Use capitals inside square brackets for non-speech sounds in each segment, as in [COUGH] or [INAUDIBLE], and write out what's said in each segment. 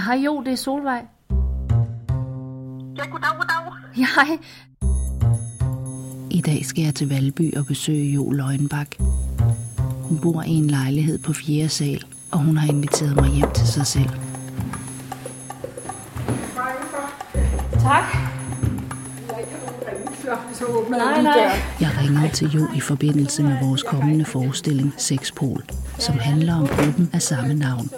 Ja, hej jo, det er Solvej. Ja, goddag, goddag. Ja, hej. I dag skal jeg til Valby og besøge Jo Løgnbak. Hun bor i en lejlighed på 4. sal, og hun har inviteret mig hjem til sig selv. Tak. Nej, nej. Jeg ringer til Jo i forbindelse med vores kommende forestilling Sexpol, som handler om gruppen af samme navn.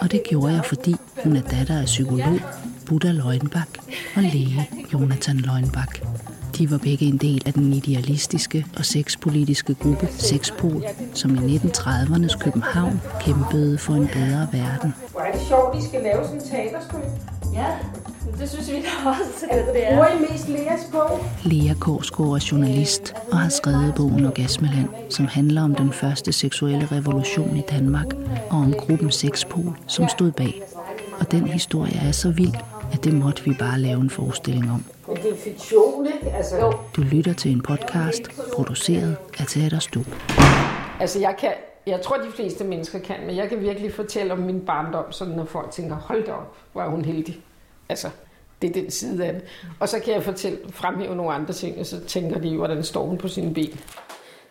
Og det gjorde jeg, fordi hun er datter af psykolog Buddha Løgnbak og læge Jonathan Løgnbak. De var begge en del af den idealistiske og sexpolitiske gruppe Sexpol, som i 1930'ernes København kæmpede for en bedre verden. Hvor er det sjovt, I skal lave sådan en teaterstykke. Ja, det synes vi da også, at det Bruger er. I mest Leas bog? Lea Korsgaard er journalist og har skrevet bogen Orgasmeland, som handler om den første seksuelle revolution i Danmark og om gruppen Sexpol, som stod bag. Og den historie er så vild, at det måtte vi bare lave en forestilling om. Men det er fiktion, ikke? Altså, jo. Du lytter til en podcast, produceret af Teaterstub. altså jeg, kan, jeg tror, de fleste mennesker kan, men jeg kan virkelig fortælle om min barndom, sådan når folk tænker, hold da op, hvor er hun heldig. Altså, det er den side af det. Og så kan jeg fortælle, fremhæve nogle andre ting, og så tænker de, hvordan står hun på sine ben.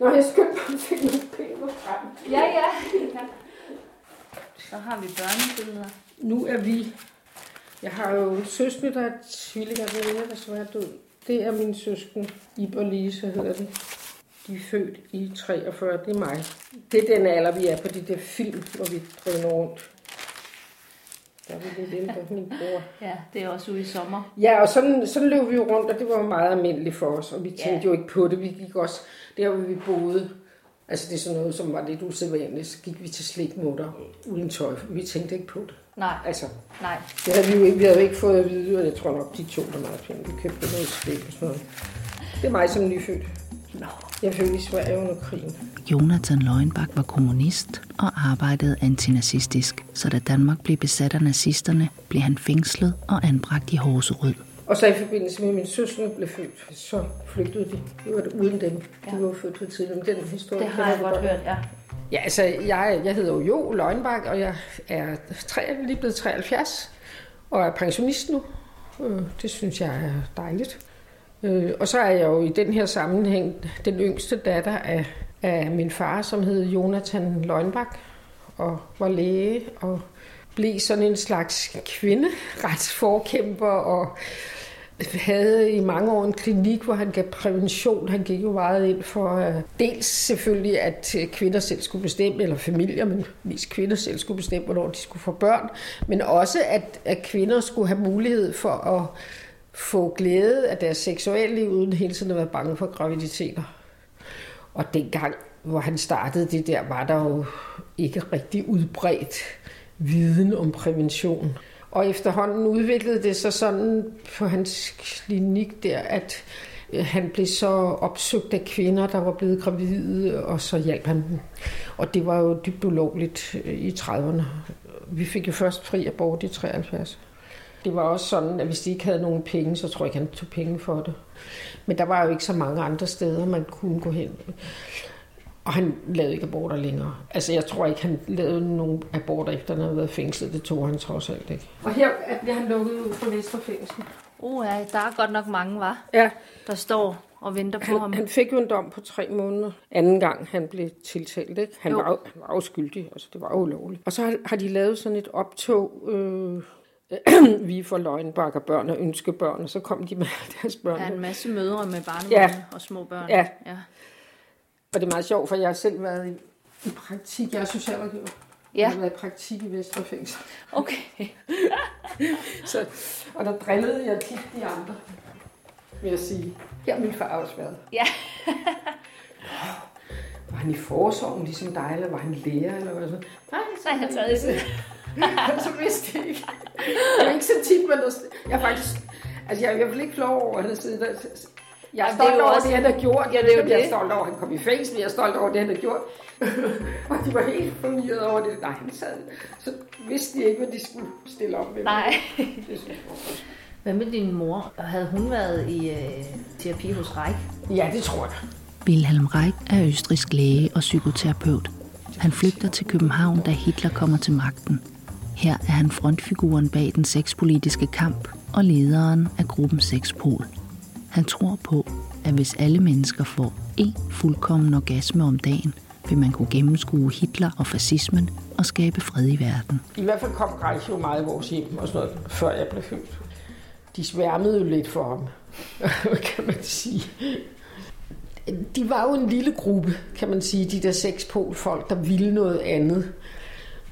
Nå, jeg skyndte mig at finde nogle pæne frem. Ja, ja. Så har vi børnebilleder. Nu er vi... Jeg har jo en søskende, der er tvillinger. Den ene er desværre død. Det er min søsken, Ib og Lise hedder de. De er født i 43, det er mig. Det er den alder, vi er på de der film, hvor vi drøner rundt. Der er vi lidt ældre, min bror. Ja, det er også ude i sommer. Ja, og sådan, sådan løb vi jo rundt, og det var meget almindeligt for os, og vi tænkte Ja. jo ikke på det. Vi gik også der, hvor vi boede. Altså det er sådan noget, som var lidt usædvanligt. Så gik vi til slikmutter uden tøj, vi tænkte ikke på det. Nej, Altså, nej. det havde vi jo ikke, vi havde ikke fået at vide, og jeg tror nok, de to der meget penge. Vi købte noget slik og sådan noget. Det er mig som nyfødt. Nå. Jeg født i Sverige under krigen. Jonathan Løgnbak var kommunist og arbejdede antinazistisk, så da Danmark blev besat af nazisterne, blev han fængslet og anbragt i Horserød. Og så i forbindelse med, at min søster blev født, så flygtede de. Det var det uden dem. De Ja. var jo født for tidligt. Den historie Det har jeg du godt hørt, ja. Ja, altså, jeg, jeg hedder jo Jo Løgnbak, og jeg er tre, lige blevet 73, og er pensionist nu. Øh, Det synes jeg er dejligt. Øh, Og så er jeg jo i den her sammenhæng den yngste datter af, af min far, som hed Jonathan Løgnbak, og var læge, og blev sådan en slags kvinderetsforkæmper, og havde i mange år en klinik, hvor han gav prævention. Han gik jo meget ind for uh, dels selvfølgelig, at øh, kvinder selv skulle bestemme, eller familier, men mest kvinder selv skulle bestemme, hvornår de skulle få børn, men også, at, at kvinder skulle have mulighed for at få glæde af deres seksuelle liv, uden hele tiden at være bange for graviditeter. Og dengang, hvor han startede det der, var der jo ikke rigtig udbredt viden om prævention. Og efterhånden udviklede det sig sådan på hans klinik der, at øh, han blev så opsøgt af kvinder, der var blevet gravide, og så hjalp han dem. Og det var jo dybt ulovligt øh, i 30'erne. Vi fik jo først fri abort i 73. Det var også sådan, at hvis de ikke havde nogen penge, så tror jeg ikke, han tog penge for det. Men der var jo ikke så mange andre steder, man kunne gå hen. Og han lavede ikke aborter længere. Altså, jeg tror ikke, han lavede nogen aborter, efter han havde været fængslet. Det tog han trods alt ikke. Og her bliver han lukket ud fra Vesterfængsel. Uh, ja, der er godt nok mange, var, Ja, der står og venter på ham. han, han fik jo en dom på tre måneder. Anden gang, han blev tiltalt. Ikke? Han, Jo. var, han var jo skyldig, altså det var jo ulovligt. Og så har, har de lavet sådan et optog, øh, [CLEARS THROAT] vi får løgnbakker børn og ønskebørn, og så kom de med [LAUGHS] deres børn. Der er en masse mødre med barnevogne Ja. og små børn. Ja. ja. Og det er meget sjovt, for jeg har selv været i, i praktik. Jeg er socialrådgiver. Ja. Jeg har været i praktik i Vesterfængsel. Okay. [LAUGHS] Så, og der drillede jeg tit de andre, vil jeg sige. Her har min far også været. Ja. Var han i forsorgen ligesom dig, eller var han lærer, eller hvad så? Nej, Så har jeg taget det. [LAUGHS] [LAUGHS] så vidste jeg ikke. Det er ikke så tit, men der, jeg er faktisk... Altså, jeg er i hvert fald ikke flov over, at han har siddet der. Jeg er det er stolt over også- det, han har gjort. Ja, det er jo jeg er det. stolt over, at han kom i fængsel. Jeg er stolt over det, han har gjort. [LAUGHS] og de var helt forvirret over det. Nej, han sad. Så vidste de ikke, hvad de skulle stille op med. Nej. Det synes jeg. Hvad med din mor? Havde hun været i øh, terapi hos Reik? Ja, det tror jeg. Wilhelm Reich er østrisk læge og psykoterapeut. Han flygter til København, da Hitler kommer til magten. Her er han frontfiguren bag den sexpolitiske kamp og lederen af gruppen Sexpol. Han tror på, at hvis alle mennesker får én fuldkommen orgasme om dagen, vil man kunne gennemskue Hitler og fascismen og skabe fred i verden. I hvert fald kom Reich jo meget i vores hjem og sådan noget, før jeg blev født. De sværmede jo lidt for ham, [LAUGHS] kan man sige. De var jo en lille gruppe, kan man sige, de der seks folk, der ville noget andet.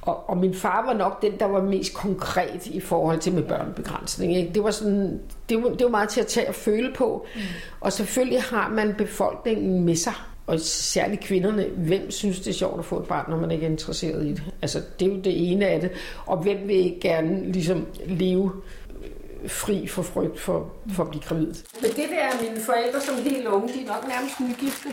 Og, og min far var nok den, der var mest konkret i forhold til med børnebegrænsning. Ikke? Det, var sådan, det, var, det var meget til at tage og føle på. Mm. Og selvfølgelig har man befolkningen med sig. Og særligt kvinderne. Hvem synes, det er sjovt at få et barn, når man ikke er interesseret i det? Altså, det er jo det ene af det. Og hvem vil gerne ligesom leve fri for frygt for, for at blive gravid? Men det der er mine forældre som helt unge, de er nok nærmest nygifte.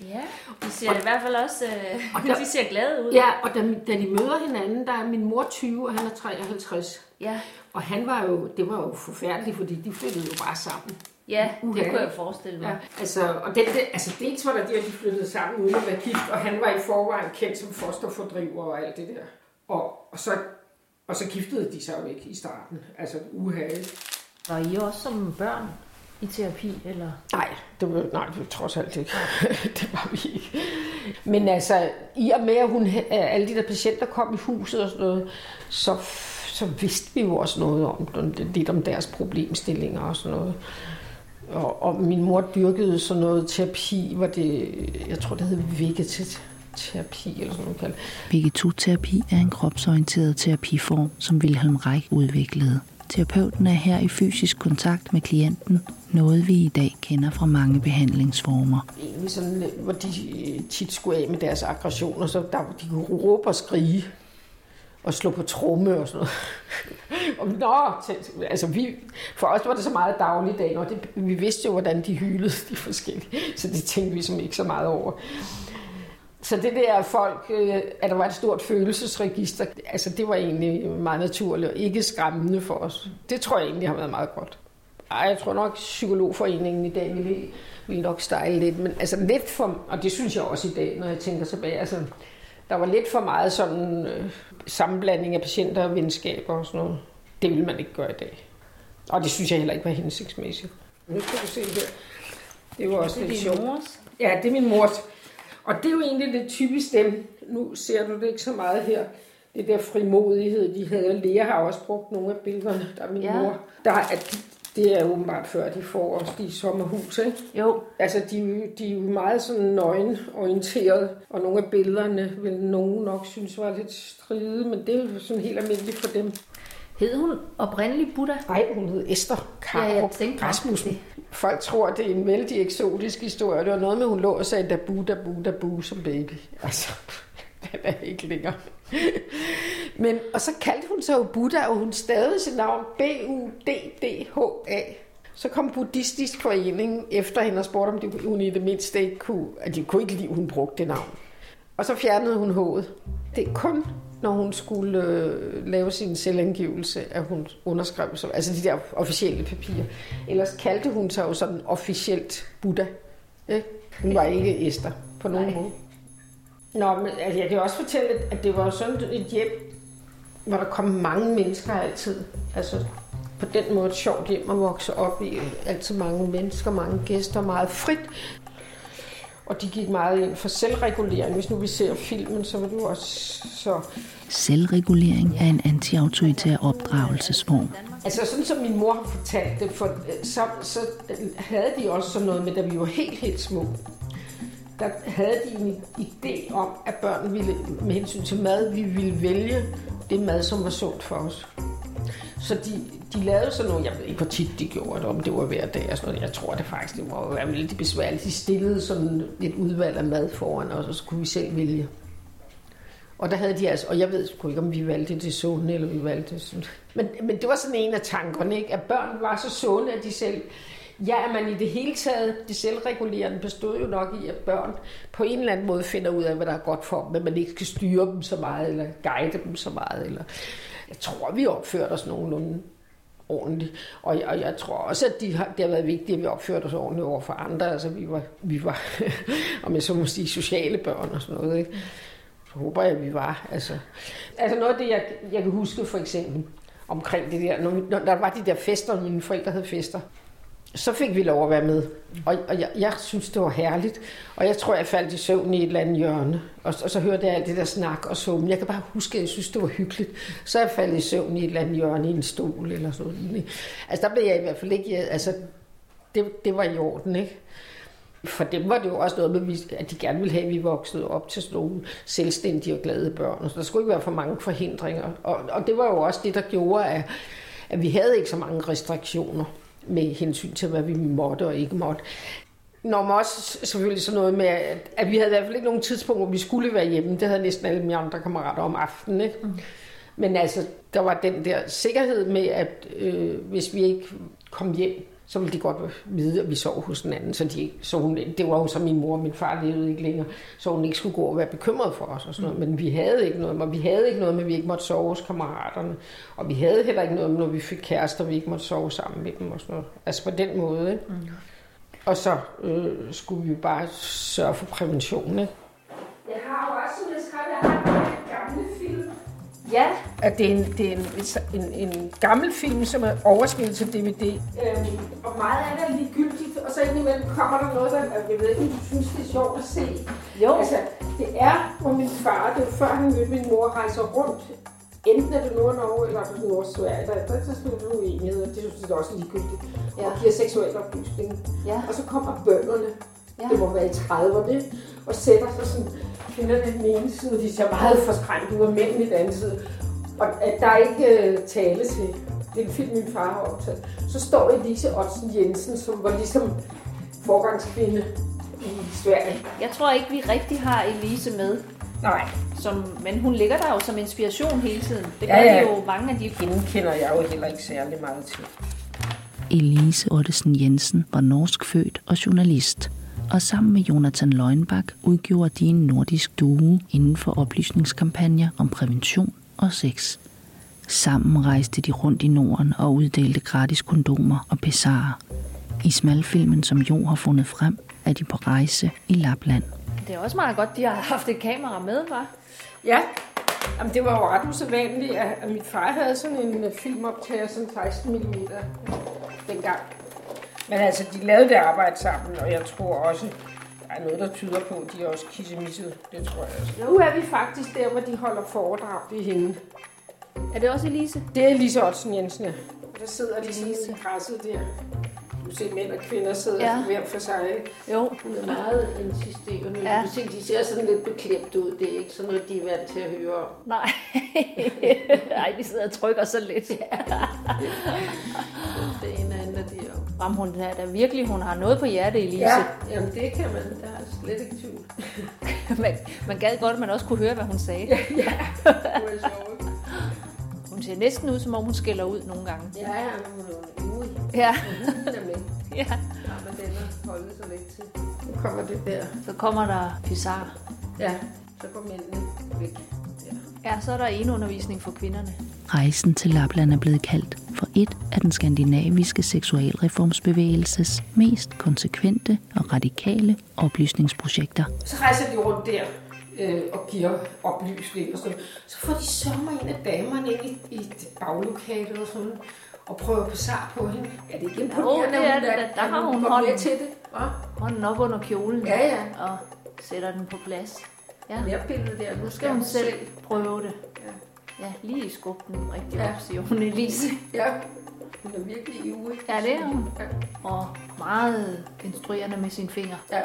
Ja, de ser og, i hvert fald også øh, og [LAUGHS] der, de ser glade ud. Ja, og da, da de møder hinanden, der er min mor 20, og han er 53. Ja. Og han var jo, det var jo forfærdeligt, fordi de flyttede jo bare sammen. Ja, uh, det kunne jeg forestille mig. Ja, altså, og den, det, altså dels var der det, at de flyttede sammen uden at være gift, og han var i forvejen kendt som fosterfordriver og alt det der. Og, og, så, og så giftede de sig jo ikke i starten. Altså uha. Var I også som børn i terapi, eller? Nej, det var, nej, det var trods alt ikke. [LAUGHS] det var vi ikke. Men altså, i og med, at hun, alle de der patienter kom i huset og sådan noget, så, så vidste vi jo også noget om, lidt om deres problemstillinger og sådan noget. Og, og min mor dyrkede sådan noget terapi, hvor det, jeg tror, det hed vegetaterapi eller sådan noget. Vegetoterapi er en kropsorienteret terapiform, som Wilhelm Reich udviklede. Terapeuten er her i fysisk kontakt med klienten, noget vi i dag kender fra mange behandlingsformer. Egentlig sådan, øh, hvor de øh, tit skulle af med deres aggressioner, så der, de kunne råbe og skrige og slå på tromme og sådan noget. [LAUGHS] og, nå, altså vi, for os var det så meget dagligdag, og det, vi vidste jo, hvordan de hylede de forskellige, så det tænkte vi som ikke så meget over. Så det der folk, øh, at der var et stort følelsesregister, altså det var egentlig meget naturligt og ikke skræmmende for os. Det tror jeg egentlig har været meget godt. Ej, jeg tror nok, Psykologforeningen i dag ville, ville nok stejle lidt, men altså lidt for, og det synes jeg også i dag, når jeg tænker tilbage, altså der var lidt for meget sådan øh, sammenblanding af patienter og venskaber og sådan noget. Det ville man ikke gøre i dag. Og det synes jeg heller ikke var hensigtsmæssigt. Nu skal du se her. Det var også det lidt sjovt. Ja, det er min mors. Og det er jo egentlig det typisk dem. Nu ser du det ikke så meget her. Det der frimodighed, de havde. Lea har også brugt nogle af billederne. Der er min ja. mor. Der er, det er åbenbart før, de får også de sommerhus, ikke? Jo. Altså, de, de er jo meget sådan nøgenorienteret, og nogle af billederne vil nogen nok synes var lidt stride, men det er jo sådan helt almindeligt for dem. Hed hun oprindelig Buddha? Nej, hun hed Esther Karup ja, jeg tænkte Rasmussen. Det. Folk tror, det er en vældig eksotisk historie. Det var noget med, hun lå og sagde, da bu, da bu, da bu som baby. Altså, [LAUGHS] den er ikke længere. Men, og så kaldte hun sig jo Buddha, og hun stavede sit navn B-U-D-D-H-A. Så kom buddhistisk forening efter hende og spurgte, om de, hun i det mindste ikke kunne, at de kunne ikke lide, hun brugte det navn. Og så fjernede hun hovedet. Det er kun, når hun skulle øh, lave sin selvangivelse, at hun underskrev sig, altså de der officielle papirer. Ellers kaldte hun sig jo sådan officielt Buddha. Ikke? Hun var ikke Esther på nogen Nej. måde. Nå, men altså, jeg kan også fortælle, at det var sådan et hjem, hvor der kom mange mennesker altid. Altså på den måde et sjovt hjem at vokse op i. Altid mange mennesker, mange gæster, meget frit. Og de gik meget ind for selvregulering. Hvis nu vi ser filmen, så var det jo også så... Selvregulering er en antiautoritær opdragelsesform. Altså sådan som min mor har fortalt det, for, så, så havde de også sådan noget med, da vi var helt, helt små der havde de en idé om, at børn ville, med hensyn til mad, vi ville vælge det mad, som var sundt for os. Så de, de lavede sådan noget, jeg ved ikke, hvor tit de gjorde det, om det var hver dag og sådan noget. Jeg tror det faktisk, det var lidt besværligt. De stillede sådan et udvalg af mad foran os, og så kunne vi selv vælge. Og der havde de altså, og jeg ved sgu ikke, om vi valgte det sunde, eller vi valgte det sunde. Men, men det var sådan en af tankerne, ikke? at børn var så sunde, at de selv Ja, at man i det hele taget, det selvregulerende bestod jo nok i, at børn på en eller anden måde finder ud af, hvad der er godt for dem, men man ikke skal styre dem så meget, eller guide dem så meget. Eller jeg tror, vi opførte os nogenlunde ordentligt. Og jeg, og jeg tror også, at de har, det har været vigtigt, at vi opførte os ordentligt over for andre. Altså, vi var, vi var [LAUGHS] om jeg så må sige, sociale børn og sådan noget. Ikke? håber jeg, vi var. Altså, altså noget af det, jeg, jeg kan huske for eksempel omkring det der, når, når der var de der fester, mine forældre havde fester, så fik vi lov at være med. Og, og jeg, jeg synes, det var herligt. Og jeg tror, jeg faldt i søvn i et eller andet hjørne. Og, og så hørte jeg alt det der snak og summen. Jeg kan bare huske, at jeg synes, det var hyggeligt. Så jeg faldt i søvn i et eller andet hjørne i en stol eller sådan Altså der blev jeg i hvert fald ikke... Altså, det, det var i orden, ikke? For dem var det jo også noget med, at de gerne ville have, at vi voksede op til sådan nogle selvstændige og glade børn. Så der skulle ikke være for mange forhindringer. Og, og det var jo også det, der gjorde, at, at vi havde ikke så mange restriktioner med hensyn til, hvad vi måtte og ikke måtte. Når man også selvfølgelig sådan noget med, at, at vi havde i hvert fald ikke nogen tidspunkt, hvor vi skulle være hjemme. Det havde næsten alle mine andre kammerater om aftenen. Ikke? Mm. Men altså, der var den der sikkerhed med, at øh, hvis vi ikke kom hjem, så ville de godt vide, at vi sov hos den anden. Så, de, så hun, det var jo så min mor og min far levede ikke længere, så hun ikke skulle gå og være bekymret for os. Og sådan noget. Mm. Men vi havde ikke noget, og vi havde ikke noget med, at vi ikke måtte sove hos kammeraterne. Og vi havde heller ikke noget med, når vi fik kærester, vi ikke måtte sove sammen med dem. Og sådan noget. Altså på den måde. Ikke? Mm. Og så øh, skulle vi bare sørge for prævention. Ikke? Jeg har Ja. At det er, en, det er en, en, en gammel film, som er overspillet til DVD. Øhm, og meget af det er ligegyldigt, og så indimellem kommer der noget, der, jeg ved ikke, du synes, det er sjovt at se. Jo. Altså, det er, hvor min far, det er før han mødte min mor, rejser rundt enten er det Nord-Norge eller det Nord-Sverige, der, der, der spiller du uenighed, og det synes jeg også er ligegyldigt, ja. og giver seksuel oplysning. Ja. Og så kommer bønderne, ja. det må være i 30'erne, og sætter sig sådan, kvinderne den ene side, de ser meget forskræmt ud, og mændene i den anden side. Og at der er ikke uh, tale til, det er en film, min far har optaget. Så står Elise Ottsen Jensen, som var ligesom forgangskvinde i Sverige. Jeg tror ikke, vi rigtig har Elise med. Nej. Som, men hun ligger der jo som inspiration hele tiden. Det gør ja, ja. jo mange af de... Hende kender jeg jo heller ikke særlig meget til. Elise Ottesen Jensen var norsk født og journalist, og sammen med Jonathan Løgnbak udgjorde de en nordisk duo inden for oplysningskampagner om prævention og sex. Sammen rejste de rundt i Norden og uddelte gratis kondomer og pessarer. I smalfilmen, som Jo har fundet frem, er de på rejse i Lapland. Det er også meget godt, de har haft et kamera med, var? Ja, Jamen, det var jo ret usædvanligt, at min far havde sådan en filmoptager, sådan 16 mm dengang. Men altså, de lavede det arbejde sammen, og jeg tror også, der er noget, der tyder på, at de er også kissemisset. Det tror jeg også. Nu er vi faktisk der, hvor de holder foredrag i hende. Er det også Elise? Det er Elise Ottsen Jensen, Der sidder de i græsset der. Du ser mænd og kvinder sidder ja. hver for sig. Ikke? Jo. Hun er meget insisterende. Ja. Du ser, de ser sådan lidt beklemt ud. Det er ikke sådan noget, de er vant til at høre om. Nej. [LAUGHS] Nej, de sidder og trykker så lidt. De her. Om hun er der virkelig, hun har noget på hjertet, Elise. Ja, jamen det kan man. Der er slet ikke tvivl. [LAUGHS] man, man gad godt, at man også kunne høre, hvad hun sagde. ja, [LAUGHS] ja. det var sjovt. Hun ser næsten ud, som om hun skælder ud nogle gange. Ja, ja, hun er ude. Ja. [LAUGHS] ja. ja. men den holdet så lidt til. Nu kommer det der. Så kommer der pizarre. Ja, så går mændene væk. Ja, så er der en undervisning for kvinderne. Rejsen til Lapland er blevet kaldt for et af den skandinaviske seksualreformsbevægelses mest konsekvente og radikale oplysningsprojekter. Så rejser de rundt der øh, og giver oplysning og sådan Så får de sørme en af damerne ind i, i et baglokale og sådan og prøver på sar på hende. Er det ikke imponerende, oh, det er, der, der, der har hun, hun hånden, til det? Hva? hånden op under kjolen ja, ja. og sætter den på plads. Ja. Nærbilledet der. Nu skal hun selv prøve det. Ja, lige skubbe den rigtig ja. op, siger hun Elise. Ja, hun er virkelig ivrig. Ja, det er hun. Ja. Og meget instruerende med sine fingre. Ja.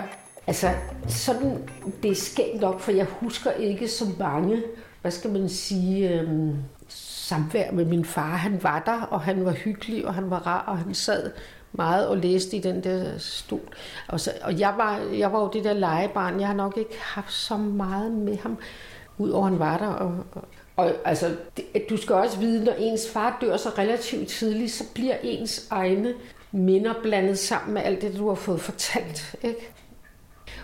Altså, sådan, det er skægt nok, for jeg husker ikke så mange, hvad skal man sige, øhm, samvær med min far. Han var der, og han var hyggelig, og han var rar, og han sad meget og læste i den der stol. Og, så, og jeg, var, jeg var jo det der legebarn. Jeg har nok ikke haft så meget med ham, udover han var der. Og, og, og altså, det, du skal også vide, når ens far dør så relativt tidligt, så bliver ens egne minder blandet sammen med alt det, du har fået fortalt. Ikke?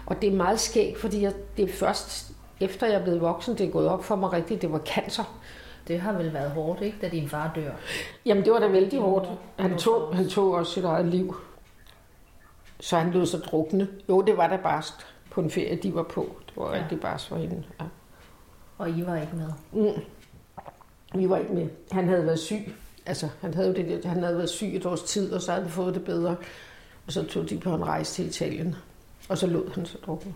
Og det er meget skægt, fordi jeg, det er først efter jeg er blevet voksen, det er gået op for mig rigtigt, det var cancer. Det har vel været hårdt, ikke, da din far dør? Jamen, det var da vældig hårdt. Han tog, han tog også sit eget liv. Så han lød sig drukne. Jo, det var da barst på en ferie, de var på. Det var ja. rigtig barst for hende. Ja. Og I var ikke med? Mm. Vi var ikke med. Han havde været syg. Altså, han havde, jo det, der- han havde været syg et års tid, og så havde han fået det bedre. Og så tog de på en rejse til Italien. Og så lod han sig drukne.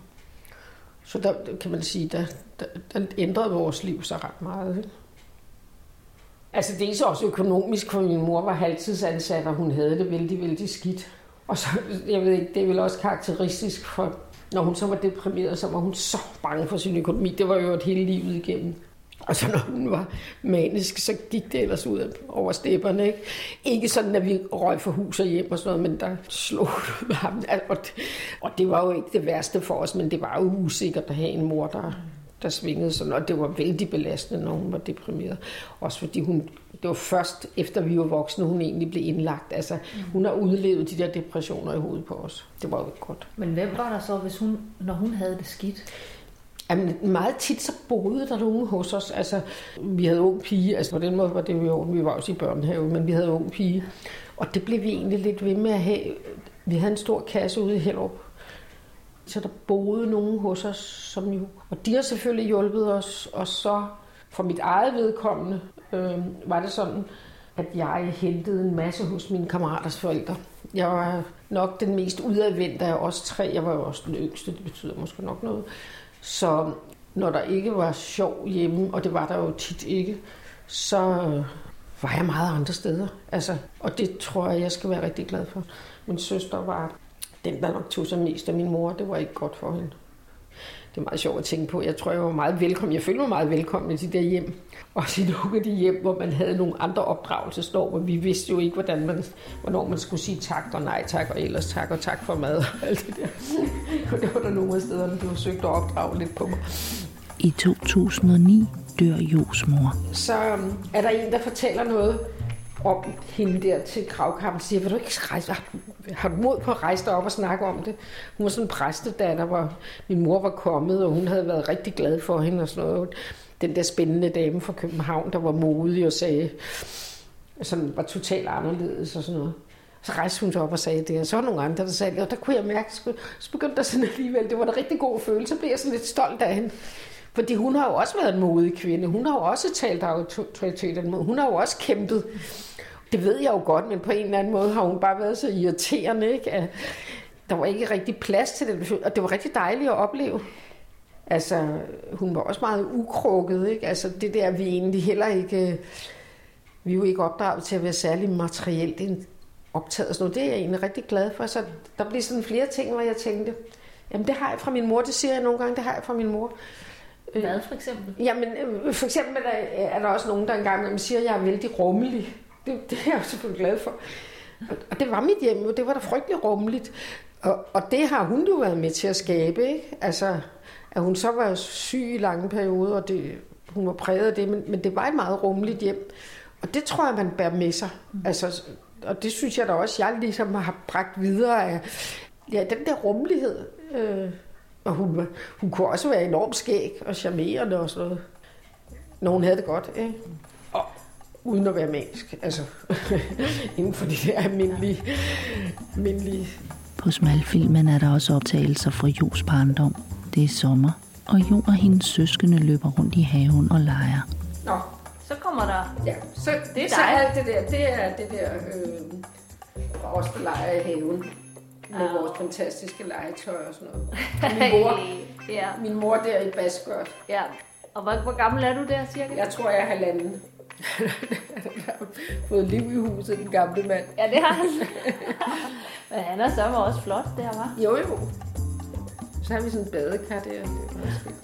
Så der kan man sige, der, der, der ændrede vores liv så ret meget. Ikke? Altså det er så også økonomisk, for min mor var halvtidsansat, og hun havde det vældig, vældig skidt. Og så, jeg ved ikke, det er vel også karakteristisk for, når hun så var deprimeret, så var hun så bange for sin økonomi. Det var jo et hele livet igennem. Og så når hun var manisk, så gik det ellers ud over stepperne. Ikke, ikke sådan, at vi røg for hus og hjem og sådan noget, men der slog det ham. Og det, og det var jo ikke det værste for os, men det var jo usikkert at have en mor, der, der svingede sådan. Og det var vældig belastende, når hun var deprimeret. Også fordi hun, det var først efter vi var voksne, hun egentlig blev indlagt. Altså, hun har udlevet de der depressioner i hovedet på os. Det var jo ikke godt. Men hvem var der så, hvis hun, når hun havde det skidt? Jamen, meget tit så boede der nogen hos os. Altså, vi havde ung pige, altså på den måde var det jo, vi var også i børnehave, men vi havde ung pige. Og det blev vi egentlig lidt ved med at have. Vi havde en stor kasse ude i Hellerup. Så der boede nogen hos os, som jo... Og de har selvfølgelig hjulpet os, og så for mit eget vedkommende øh, var det sådan, at jeg hentede en masse hos mine kammeraters forældre. Jeg var nok den mest udadvendte af os tre. Jeg var jo også den yngste, det betyder måske nok noget. Så når der ikke var sjov hjemme, og det var der jo tit ikke, så øh, var jeg meget andre steder. Altså, og det tror jeg, jeg skal være rigtig glad for. Min søster var den, der nok tog sig mest af min mor. Det var ikke godt for hende. Det er meget sjovt at tænke på. Jeg tror, jeg var meget velkommen. Jeg følte mig meget velkommen i de der hjem. Også i nogle af de hjem, hvor man havde nogle andre opdragelsesnormer. Vi vidste jo ikke, hvordan man, hvornår man skulle sige tak og nej tak, og ellers tak og tak for mad og alt det der. Og [LAUGHS] det var der nogle af stederne, der forsøgte at opdrage lidt på mig. I 2009 dør Jos mor. Så øhm, er der en, der fortæller noget om hende der til kravkampen, siger, vil du ikke rejse, har, du mod på at rejse dig op og snakke om det? Hun var sådan en præstedatter, hvor min mor var kommet, og hun havde været rigtig glad for hende og sådan noget. Den der spændende dame fra København, der var modig og sagde, sådan var totalt anderledes og sådan noget. Så rejste hun sig op og sagde det, og så var nogle andre, der sagde det, og der kunne jeg mærke, så- så begyndte der sådan [LAUGHS] alligevel, det var en rigtig god følelse, så blev jeg sådan lidt stolt af hende. Fordi hun har jo også været en modig kvinde. Hun har jo også talt autoriteterne mod. Hun har jo også kæmpet. Det ved jeg jo godt, men på en eller anden måde har hun bare været så irriterende, ikke? At der var ikke rigtig plads til den. Og det var rigtig dejligt at opleve. Altså, hun var også meget ukrukket, ikke? Altså, det der, vi egentlig heller ikke... Vi er jo ikke opdraget til at være særlig materielt optaget og sådan noget. Det er jeg egentlig rigtig glad for. Så der blev sådan flere ting, hvor jeg tænkte, jamen det har jeg fra min mor, det siger jeg nogle gange, det har jeg fra min mor. Hvad for eksempel? Jamen, øh, for eksempel er der, er der også nogen, der engang siger, at jeg er vældig rummelig. Det, det er jeg jo selvfølgelig glad for. Og, og det var mit hjem, jo. det var da frygtelig rummeligt. Og, og det har hun jo været med til at skabe, ikke? Altså, at hun så var syg i lange perioder, og det, hun var præget af det, men, men det var et meget rummeligt hjem. Og det tror jeg, man bærer med sig. Altså, og det synes jeg da også, jeg ligesom har bragt videre af ja, den der rummelighed. Øh, og hun, hun kunne også være enormt skæg og charmerende og sådan noget. Når hun havde det godt, ikke? Og uden at være magisk. Altså, [LAUGHS] inden for de der almindelige, almindelige På smalfilmen er der også optagelser fra Jos barndom. Det er sommer, og Jo og hendes søskende løber rundt i haven og leger. Nå, Så kommer der... ja. Så, Det er så dig. alt det der, det er det der, øh, os der leger i haven. Med Ah. vores fantastiske legetøj og sådan noget. Og [LAUGHS] min mor, ja, min mor der i basskørt. ja. Og hvor, hvor gammel er du der, cirka? Jeg tror, jeg er halvanden. [LAUGHS] fået liv i huset, den gamle mand. Ja, det har han. Men han er så også flot, der var. Jo, jo. Så har vi sådan en badekar der. Det er også fedt.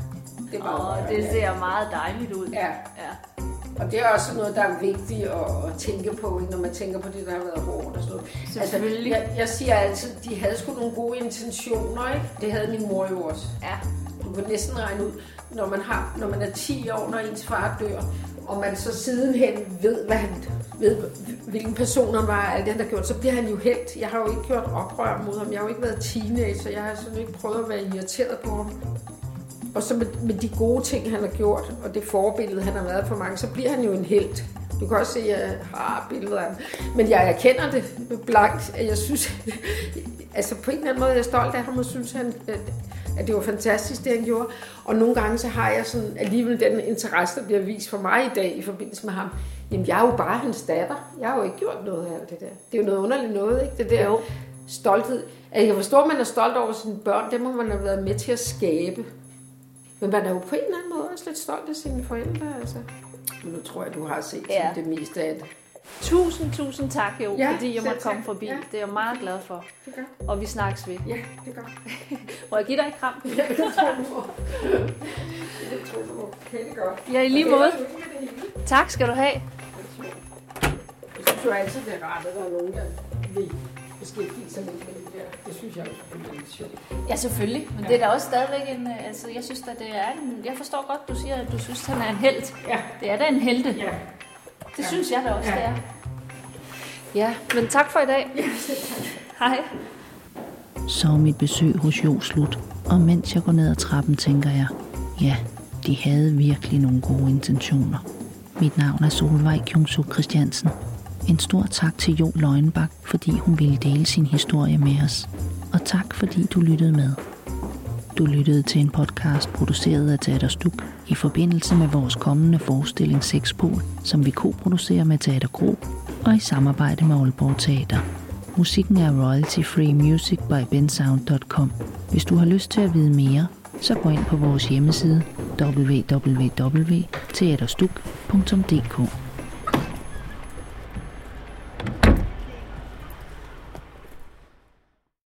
Det er Og godt, det ja. ser meget dejligt ud. Ja, ja. og det er også noget, der er vigtigt at, at tænke på, når man tænker på det, der har været hårdt og sådan noget. Selvfølgelig. Altså, jeg, jeg siger altid, de havde sgu nogle gode intentioner, ikke? Det havde min mor jo også. Ja. Du kan næsten regne ud, når man, har, når man er 10 år, når ens far dør, og man så sidenhen ved, hvad han, ved, hvilken person han var, alt det han har gjort, så bliver han jo helt. Jeg har jo ikke gjort oprør mod ham. Jeg har jo ikke været teenager. Jeg har sådan ikke prøvet at være irriteret på ham. Og så med, med de gode ting, han har gjort, og det forbillede, han har været for mange, så bliver han jo en helt. Du kan også se, at jeg har billeder af ham. Men jeg erkender det blankt, at jeg synes, [LAUGHS] altså på en eller anden måde jeg er stolt af ham, og synes, han, at det var fantastisk, det han gjorde. Og nogle gange så har jeg sådan alligevel den interesse, der bliver vist for mig i dag i forbindelse med ham. Jamen, jeg er jo bare hans datter. Jeg har jo ikke gjort noget af alt det der. Det er jo noget underligt noget, ikke? Det der jo. stolthed. Altså, jeg forstår, at man er stolt over sine børn. Det må man have været med til at skabe. Men man er jo på en eller anden måde også lidt stolt af sine forældre, altså. Men nu tror jeg, du har set ja. det meste af det. Tusind, tusind tak, jo, ja, fordi jeg måtte komme forbi. Ja. Det er jeg meget glad for. Det gør. Og vi snakkes ved. Ja, det gør. [LAUGHS] Må jeg give dig et kram? Ja, det tror du må. Det tror du må. Ja, i lige måde. Tak skal du have. Jeg synes jo altid, det er rart, at der er nogen, der vil beskæftige sig med det der. Det synes jeg også er lidt sjovt. Ja, selvfølgelig. Men ja. det er da også stadigvæk en... Altså, jeg synes, at det er en... Jeg forstår godt, du siger, at du synes, at han er en held. Ja. Det er da en helte. Ja. Det ja. synes jeg da også, ja. det er. Ja, men tak for i dag. Ja, Hej. Så er mit besøg hos Jo slut, og mens jeg går ned ad trappen, tænker jeg, ja, de havde virkelig nogle gode intentioner. Mit navn er Solvej Kjungsuk Christiansen. En stor tak til Jo Løgnbak, fordi hun ville dele sin historie med os. Og tak fordi du lyttede med. Du lyttede til en podcast produceret af Teater Stuk i forbindelse med vores kommende forestilling Sexpol, som vi koproducerer med Teater Gro og i samarbejde med Aalborg Teater. Musikken er royalty free music by bensound.com. Hvis du har lyst til at vide mere, så gå ind på vores hjemmeside www.teaterstuk.dk.